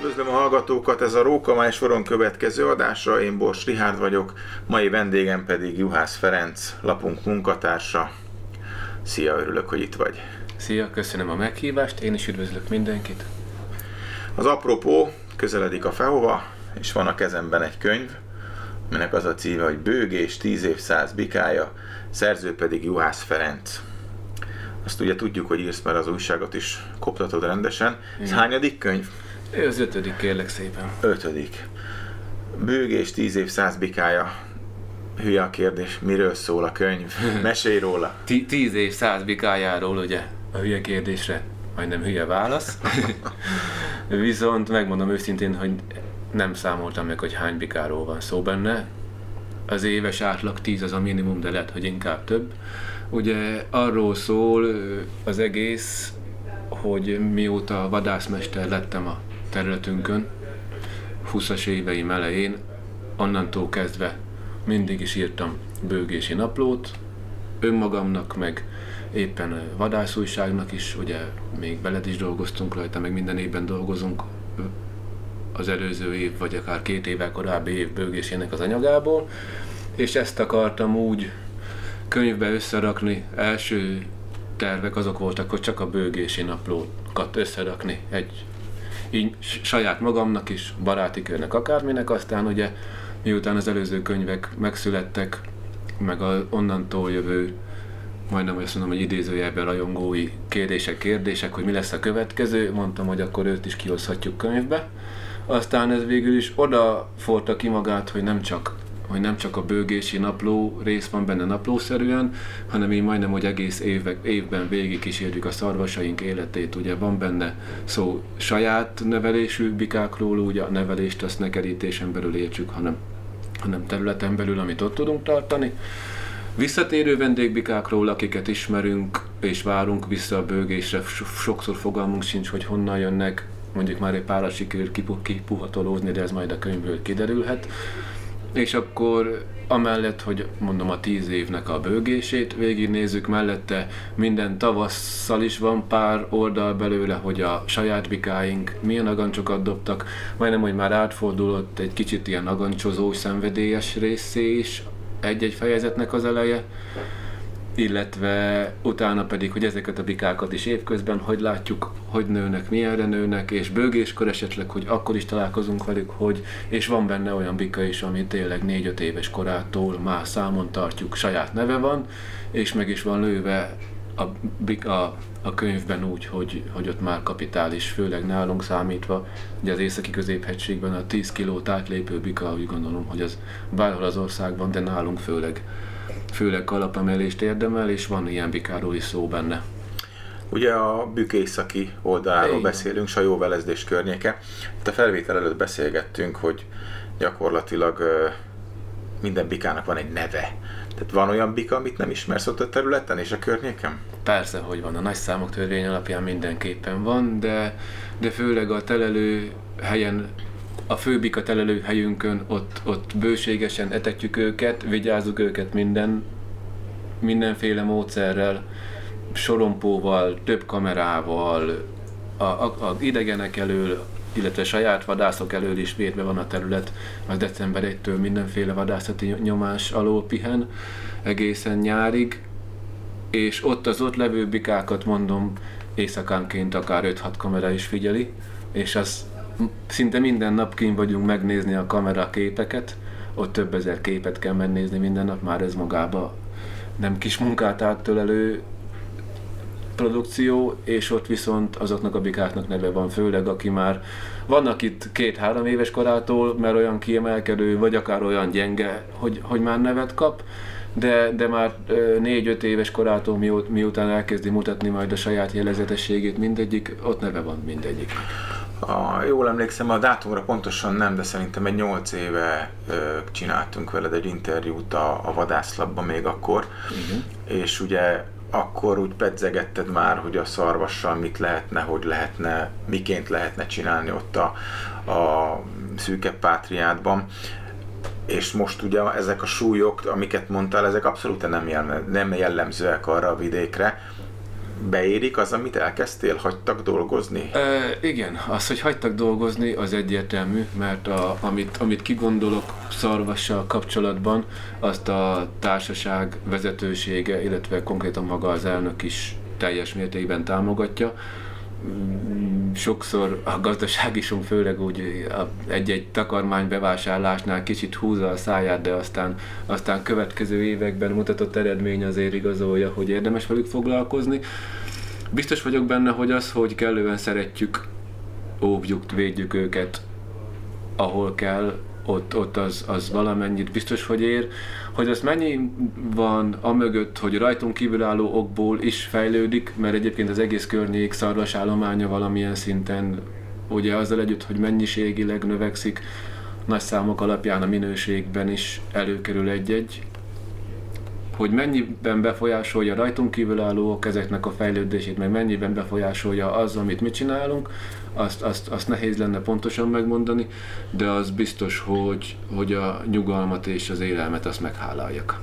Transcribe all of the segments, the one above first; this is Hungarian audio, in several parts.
üdvözlöm a hallgatókat, ez a Róka soron következő adása, én Bors Rihárd vagyok, mai vendégem pedig Juhász Ferenc, lapunk munkatársa. Szia, örülök, hogy itt vagy. Szia, köszönöm a meghívást, én is üdvözlök mindenkit. Az apropó, közeledik a Fehova, és van a kezemben egy könyv, aminek az a címe, hogy Bőgés, tíz év száz bikája, szerző pedig Juhász Ferenc. Azt ugye tudjuk, hogy írsz, mert az újságot is koptatod rendesen. Ez hányadik könyv? Ő az ötödik, kérlek szépen. Ötödik. Bőgés, tíz év száz bikája. Hülye a kérdés, miről szól a könyv? Mesélj róla. T- tíz év száz bikájáról, ugye, a hülye kérdésre majdnem hülye válasz. Viszont megmondom őszintén, hogy nem számoltam meg, hogy hány bikáról van szó benne. Az éves átlag 10 az a minimum, de lehet, hogy inkább több. Ugye arról szól az egész, hogy mióta vadászmester lettem a területünkön, 20-as éveim elején, onnantól kezdve mindig is írtam bőgési naplót, önmagamnak, meg éppen vadászújságnak is, ugye még veled is dolgoztunk rajta, meg minden évben dolgozunk az előző év, vagy akár két évvel korábbi év bőgésének az anyagából, és ezt akartam úgy könyvbe összerakni. Első tervek azok voltak, hogy csak a bőgési naplókat összerakni egy így saját magamnak is, baráti körnek, akárminek, aztán ugye miután az előző könyvek megszülettek, meg a onnantól jövő majdnem azt mondom, hogy idézőjelben rajongói kérdések, kérdések, hogy mi lesz a következő, mondtam, hogy akkor őt is kihozhatjuk könyvbe. Aztán ez végül is oda forta ki magát, hogy nem csak hogy nem csak a bőgési napló rész van benne naplószerűen, hanem így majdnem, hogy egész évek, évben végig kísérjük a szarvasaink életét. Ugye van benne szó saját nevelésű bikákról, ugye a nevelést azt ne kerítésen belül értsük, hanem, hanem területen belül, amit ott tudunk tartani. Visszatérő vendégbikákról, akiket ismerünk és várunk vissza a bőgésre, sokszor fogalmunk sincs, hogy honnan jönnek, mondjuk már egy párat sikerül kipuhatolózni, de ez majd a könyvből kiderülhet és akkor amellett, hogy mondom a tíz évnek a bőgését végignézzük, mellette minden tavasszal is van pár oldal belőle, hogy a saját bikáink milyen agancsokat dobtak, majdnem, hogy már átfordulott egy kicsit ilyen agancsozó, szenvedélyes részé is egy-egy fejezetnek az eleje, illetve utána pedig, hogy ezeket a bikákat is évközben hogy látjuk, hogy nőnek, milyenre nőnek, és bőgéskor esetleg, hogy akkor is találkozunk velük, hogy, és van benne olyan bika is, ami tényleg 4-5 éves korától már számon tartjuk, saját neve van, és meg is van lőve a, a, a könyvben úgy, hogy, hogy ott már kapitális, főleg nálunk számítva, ugye az északi középhegységben a 10 kilót átlépő bika, úgy gondolom, hogy az bárhol az országban, de nálunk főleg főleg kalapemelést érdemel, és van ilyen bikáról is szó benne. Ugye a bükészaki oldaláról Igen. beszélünk, Sajóvelezdés környéke. Itt a felvétel előtt beszélgettünk, hogy gyakorlatilag minden bikának van egy neve. Tehát van olyan bika, amit nem ismersz ott a területen és a környéken? Persze, hogy van. A nagy számok törvény alapján mindenképpen van, de, de főleg a telelő helyen a főbika telelő helyünkön, ott, ott bőségesen etetjük őket, vigyázzuk őket minden, mindenféle módszerrel, sorompóval, több kamerával, a, a, a idegenek elől, illetve saját vadászok elől is védve van a terület, az december 1-től mindenféle vadászati nyomás alól pihen, egészen nyárig, és ott az ott levő bikákat mondom, éjszakánként akár 5-6 kamera is figyeli, és az szinte minden nap kint vagyunk megnézni a kamera képeket, ott több ezer képet kell megnézni minden nap, már ez magába nem kis munkát áttölelő produkció, és ott viszont azoknak a bikáknak neve van, főleg aki már vannak itt két-három éves korától, mert olyan kiemelkedő, vagy akár olyan gyenge, hogy, hogy már nevet kap, de, de már négy-öt éves korától miután elkezdi mutatni majd a saját jelezetességét mindegyik, ott neve van mindegyik. A, jól emlékszem, a dátumra pontosan nem, de szerintem egy 8 éve ö, csináltunk veled egy interjút a, a vadászlapban még akkor, uh-huh. és ugye akkor úgy pedzegetted már, hogy a szarvassal mit lehetne, hogy lehetne, miként lehetne csinálni ott a, a szűkebb pátriádban. És most ugye ezek a súlyok, amiket mondtál, ezek abszolút nem, jelme, nem jellemzőek arra a vidékre, beérik az, amit elkezdtél, hagytak dolgozni? E, igen, az, hogy hagytak dolgozni, az egyértelmű, mert a, amit, amit kigondolok szarvassal kapcsolatban, azt a társaság vezetősége, illetve konkrétan maga az elnök is teljes mértékben támogatja sokszor a gazdaságisunk főleg úgy egy-egy takarmány bevásárlásnál kicsit húzza a száját, de aztán, aztán következő években mutatott eredmény azért igazolja, hogy érdemes velük foglalkozni. Biztos vagyok benne, hogy az, hogy kellően szeretjük, óvjuk, védjük őket, ahol kell, ott, ott az, az valamennyit biztos, hogy ér. Hogy az mennyi van a mögött, hogy rajtunk kívülálló okból is fejlődik, mert egyébként az egész környék szarvas állománya valamilyen szinten, ugye azzal együtt, hogy mennyiségileg növekszik, nagy számok alapján a minőségben is előkerül egy-egy hogy mennyiben befolyásolja rajtunk kívülállók ezeknek a fejlődését, meg mennyiben befolyásolja az, amit mi csinálunk, azt, azt, azt nehéz lenne pontosan megmondani, de az biztos, hogy, hogy a nyugalmat és az élelmet azt megháláljak.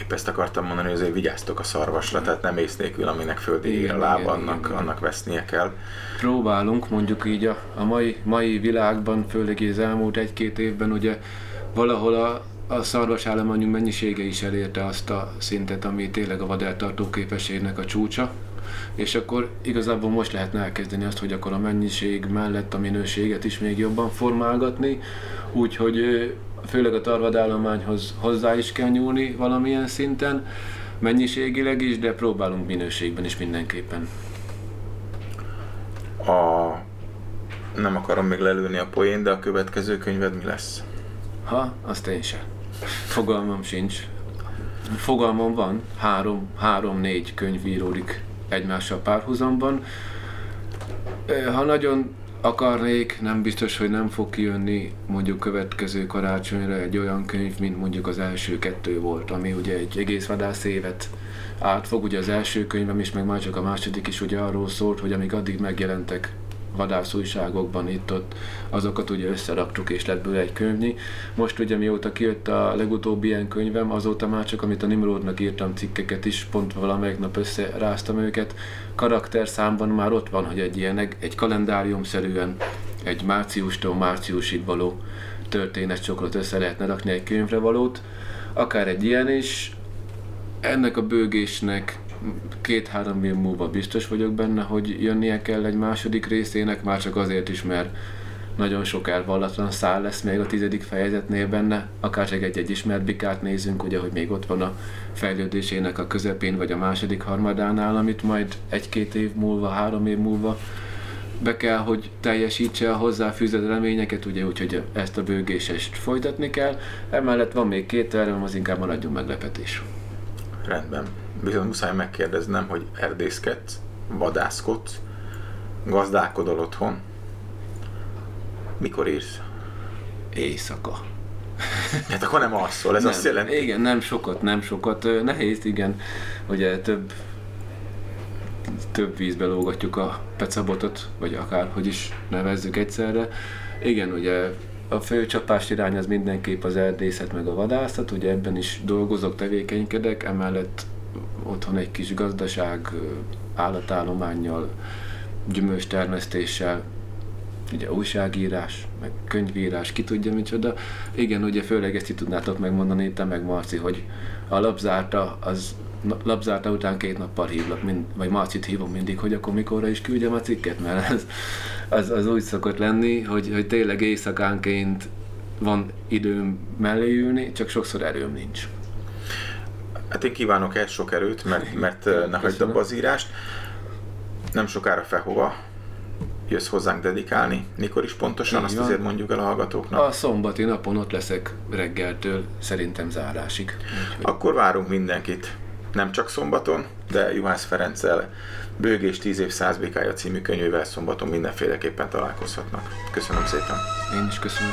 Épp ezt akartam mondani, hogy azért vigyáztok a szarvasra, tehát nem ész nélkül, aminek földi a lába, igen, annak, igen, annak vesznie kell. Próbálunk mondjuk így a, a mai, mai világban, főleg az elmúlt egy-két évben ugye valahol a, a szarvasállományunk mennyisége is elérte azt a szintet, ami tényleg a vadeltartó képességnek a csúcsa, és akkor igazából most lehetne elkezdeni azt, hogy akkor a mennyiség mellett a minőséget is még jobban formálgatni, úgyhogy főleg a tarvadállományhoz hozzá is kell nyúlni valamilyen szinten, mennyiségileg is, de próbálunk minőségben is mindenképpen. A... Nem akarom még lelőni a poén, de a következő könyved mi lesz? Ha, azt én sem. Fogalmam sincs. Fogalmam van, három, három-négy könyv íródik egymással párhuzamban. Ha nagyon akarnék, nem biztos, hogy nem fog kijönni mondjuk következő karácsonyra egy olyan könyv, mint mondjuk az első kettő volt, ami ugye egy egész vadász évet átfog. Ugye az első könyvem is, meg már csak a második is ugye arról szólt, hogy amíg addig megjelentek vadászújságokban itt-ott, azokat ugye összeraktuk és lett belőle egy könyvnyi. Most ugye mióta kijött a legutóbbi ilyen könyvem, azóta már csak amit a Nimrodnak írtam cikkeket is, pont valamelyik nap összeráztam őket, karakterszámban már ott van, hogy egy ilyen, egy kalendáriumszerűen egy márciustól márciusig való történetcsokrot össze lehetne rakni egy könyvre valót, akár egy ilyen is, ennek a bőgésnek két-három év múlva biztos vagyok benne, hogy jönnie kell egy második részének, már csak azért is, mert nagyon sok elvallatlan szál lesz még a tizedik fejezetnél benne, akár csak egy-egy ismert bikát nézünk, ugye, hogy még ott van a fejlődésének a közepén, vagy a második harmadánál, amit majd egy-két év múlva, három év múlva be kell, hogy teljesítse a hozzáfűzött reményeket, ugye, úgyhogy ezt a bőgésest folytatni kell. Emellett van még két tervem, az inkább maradjon meglepetés. Rendben viszont muszáj megkérdeznem, hogy erdészkedsz, vadászkodsz, gazdálkodol otthon. Mikor írsz? Éjszaka. Hát akkor nem alszol, ez nem, azt jelenti? Igen, nem sokat, nem sokat. Nehéz, igen, ugye több több vízbe lógatjuk a pecabotot, vagy akárhogy is nevezzük egyszerre. Igen, ugye a fő csapás irány az mindenképp az erdészet meg a vadászat, ugye ebben is dolgozok, tevékenykedek, emellett otthon egy kis gazdaság, állatállományjal, gyümölcstermesztéssel, ugye újságírás, meg könyvírás, ki tudja micsoda. Igen, ugye főleg ezt itt tudnátok megmondani, te meg Marci, hogy a lapzárta, az lapzárta után két nappal hívlak, mind, vagy Marcit hívom mindig, hogy akkor mikorra is küldjem a cikket, mert az, az, az úgy szokott lenni, hogy, hogy tényleg éjszakánként van időm mellé ülni, csak sokszor erőm nincs. Hát én kívánok el sok erőt, mert, mert ne hagyd abba az írást. Nem sokára Fehova jössz hozzánk dedikálni. Mikor is pontosan, azt azért mondjuk el a hallgatóknak. A szombati napon ott leszek reggeltől, szerintem zárásig. Úgyhogy... Akkor várunk mindenkit. Nem csak szombaton, de Juhász Ferenccel Bőgés 10 év 100 békája című könyvével szombaton mindenféleképpen találkozhatnak. Köszönöm szépen. Én is köszönöm.